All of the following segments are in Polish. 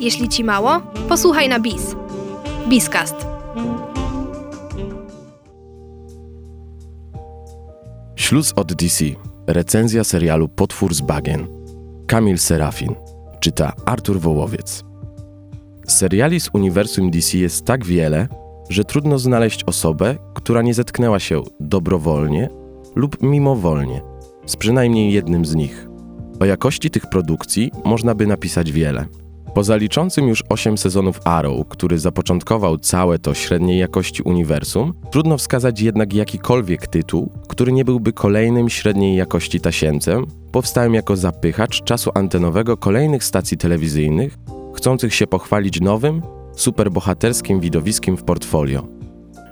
Jeśli ci mało, posłuchaj na BIS. BIScast. Śluz od DC. Recenzja serialu Potwór z bagien. Kamil Serafin. Czyta Artur Wołowiec. Seriali z uniwersum DC jest tak wiele, że trudno znaleźć osobę, która nie zetknęła się dobrowolnie lub mimowolnie z przynajmniej jednym z nich. O jakości tych produkcji można by napisać wiele. Poza liczącym już 8 sezonów Arrow, który zapoczątkował całe to średniej jakości uniwersum, trudno wskazać jednak jakikolwiek tytuł, który nie byłby kolejnym średniej jakości tasiemcem, powstałym jako zapychacz czasu antenowego kolejnych stacji telewizyjnych, chcących się pochwalić nowym, superbohaterskim widowiskiem w portfolio.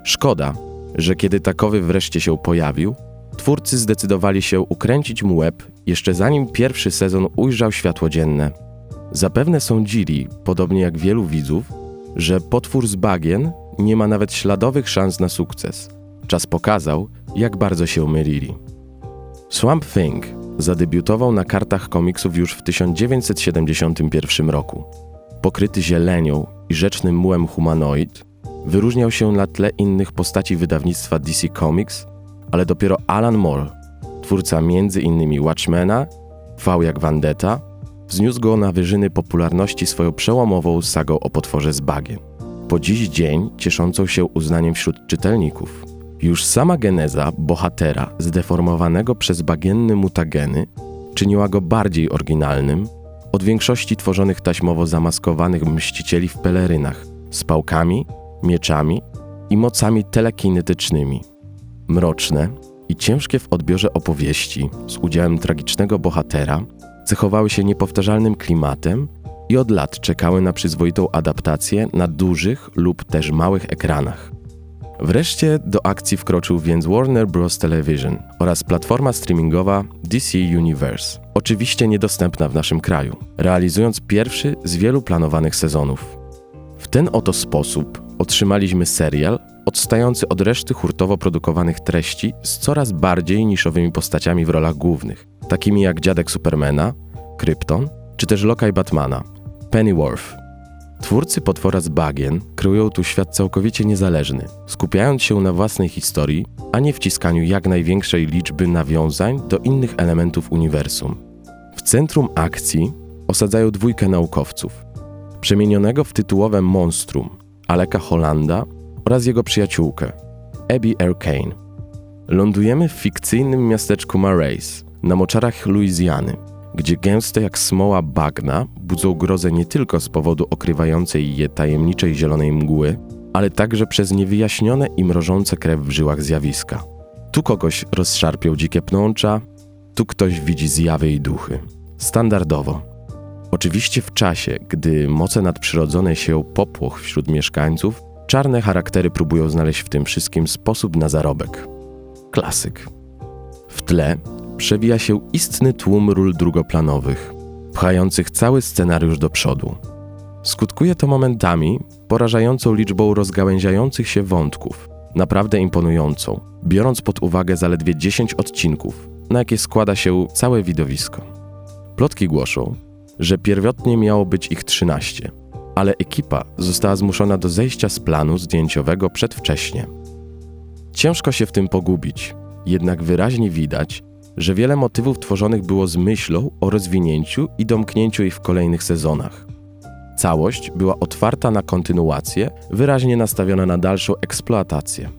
Szkoda, że kiedy takowy wreszcie się pojawił, twórcy zdecydowali się ukręcić mu łeb jeszcze zanim pierwszy sezon ujrzał światło dzienne. Zapewne sądzili, podobnie jak wielu widzów, że potwór z bagien nie ma nawet śladowych szans na sukces. Czas pokazał, jak bardzo się mylili. Swamp Thing zadebiutował na kartach komiksów już w 1971 roku. Pokryty zielenią i rzecznym mułem humanoid, wyróżniał się na tle innych postaci wydawnictwa DC Comics, ale dopiero Alan Moore, twórca m.in. Watchmena, V jak Vendetta, wzniósł go na wyżyny popularności swoją przełomową sagą o potworze z bagien. Po dziś dzień cieszącą się uznaniem wśród czytelników. Już sama geneza bohatera zdeformowanego przez bagienny mutageny czyniła go bardziej oryginalnym od większości tworzonych taśmowo zamaskowanych mścicieli w pelerynach z pałkami, mieczami i mocami telekinetycznymi. Mroczne i ciężkie w odbiorze opowieści z udziałem tragicznego bohatera cechowały się niepowtarzalnym klimatem i od lat czekały na przyzwoitą adaptację na dużych lub też małych ekranach. Wreszcie do akcji wkroczył więc Warner Bros. Television oraz platforma streamingowa DC Universe, oczywiście niedostępna w naszym kraju, realizując pierwszy z wielu planowanych sezonów. W ten oto sposób otrzymaliśmy serial odstający od reszty hurtowo produkowanych treści z coraz bardziej niszowymi postaciami w rolach głównych, takimi jak dziadek Supermana, Krypton, czy też lokaj Batmana, Pennyworth. Twórcy Potwora z Bagien kreują tu świat całkowicie niezależny, skupiając się na własnej historii, a nie wciskaniu jak największej liczby nawiązań do innych elementów uniwersum. W centrum akcji osadzają dwójkę naukowców, przemienionego w tytułowe monstrum Aleka Hollanda oraz jego przyjaciółkę, Abby Kane. Lądujemy w fikcyjnym miasteczku Marais, na moczarach Luizjany, gdzie gęste jak smoła bagna budzą grozę nie tylko z powodu okrywającej je tajemniczej zielonej mgły, ale także przez niewyjaśnione i mrożące krew w żyłach zjawiska. Tu kogoś rozszarpią dzikie pnącza, tu ktoś widzi zjawy i duchy. Standardowo. Oczywiście w czasie, gdy moce nadprzyrodzone się popłoch wśród mieszkańców, czarne charaktery próbują znaleźć w tym wszystkim sposób na zarobek. Klasyk. W tle przewija się istny tłum ról drugoplanowych, pchających cały scenariusz do przodu. Skutkuje to momentami porażającą liczbą rozgałęziających się wątków, naprawdę imponującą, biorąc pod uwagę zaledwie 10 odcinków, na jakie składa się całe widowisko. Plotki głoszą, że pierwotnie miało być ich 13, ale ekipa została zmuszona do zejścia z planu zdjęciowego przedwcześnie. Ciężko się w tym pogubić, jednak wyraźnie widać, że wiele motywów tworzonych było z myślą o rozwinięciu i domknięciu ich w kolejnych sezonach. Całość była otwarta na kontynuację, wyraźnie nastawiona na dalszą eksploatację.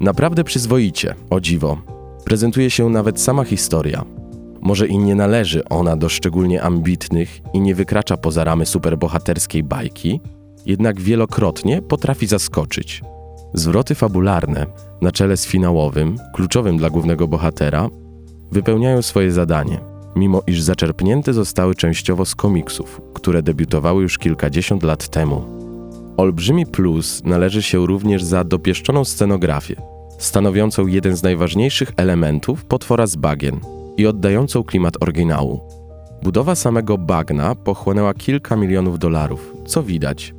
Naprawdę przyzwoicie, o dziwo, prezentuje się nawet sama historia. Może i nie należy ona do szczególnie ambitnych i nie wykracza poza ramy superbohaterskiej bajki, jednak wielokrotnie potrafi zaskoczyć. Zwroty fabularne, na czele z finałowym, kluczowym dla głównego bohatera, wypełniają swoje zadanie, mimo iż zaczerpnięte zostały częściowo z komiksów, które debiutowały już kilkadziesiąt lat temu. Olbrzymi plus należy się również za dopieszczoną scenografię, stanowiącą jeden z najważniejszych elementów potwora z bagien i oddającą klimat oryginału. Budowa samego bagna pochłonęła kilka milionów dolarów, co widać.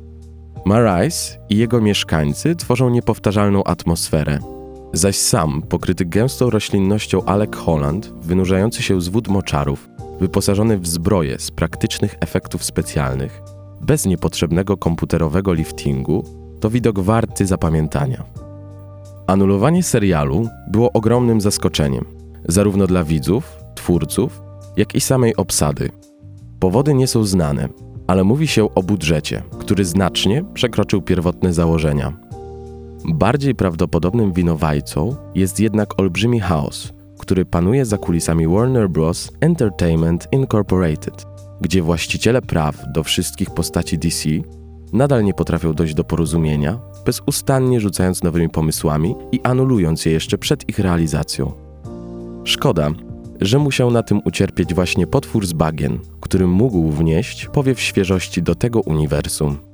Marais i jego mieszkańcy tworzą niepowtarzalną atmosferę, zaś sam, pokryty gęstą roślinnością Alec Holland, wynurzający się z wód moczarów, wyposażony w zbroję z praktycznych efektów specjalnych, bez niepotrzebnego komputerowego liftingu, to widok warty zapamiętania. Anulowanie serialu było ogromnym zaskoczeniem, zarówno dla widzów, twórców, jak i samej obsady. Powody nie są znane, ale mówi się o budżecie, który znacznie przekroczył pierwotne założenia. Bardziej prawdopodobnym winowajcą jest jednak olbrzymi chaos, który panuje za kulisami Warner Bros. Entertainment Incorporated, gdzie właściciele praw do wszystkich postaci DC nadal nie potrafią dojść do porozumienia, bezustannie rzucając nowymi pomysłami i anulując je jeszcze przed ich realizacją. Szkoda, że musiał na tym ucierpieć właśnie potwór z bagien, który mógł wnieść powiew świeżości do tego uniwersum.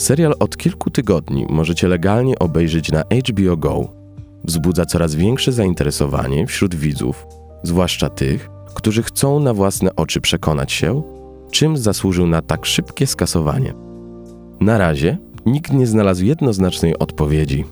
Serial od kilku tygodni możecie legalnie obejrzeć na HBO Go. Wzbudza coraz większe zainteresowanie wśród widzów, zwłaszcza tych, którzy chcą na własne oczy przekonać się, czym zasłużył na tak szybkie skasowanie. Na razie nikt nie znalazł jednoznacznej odpowiedzi.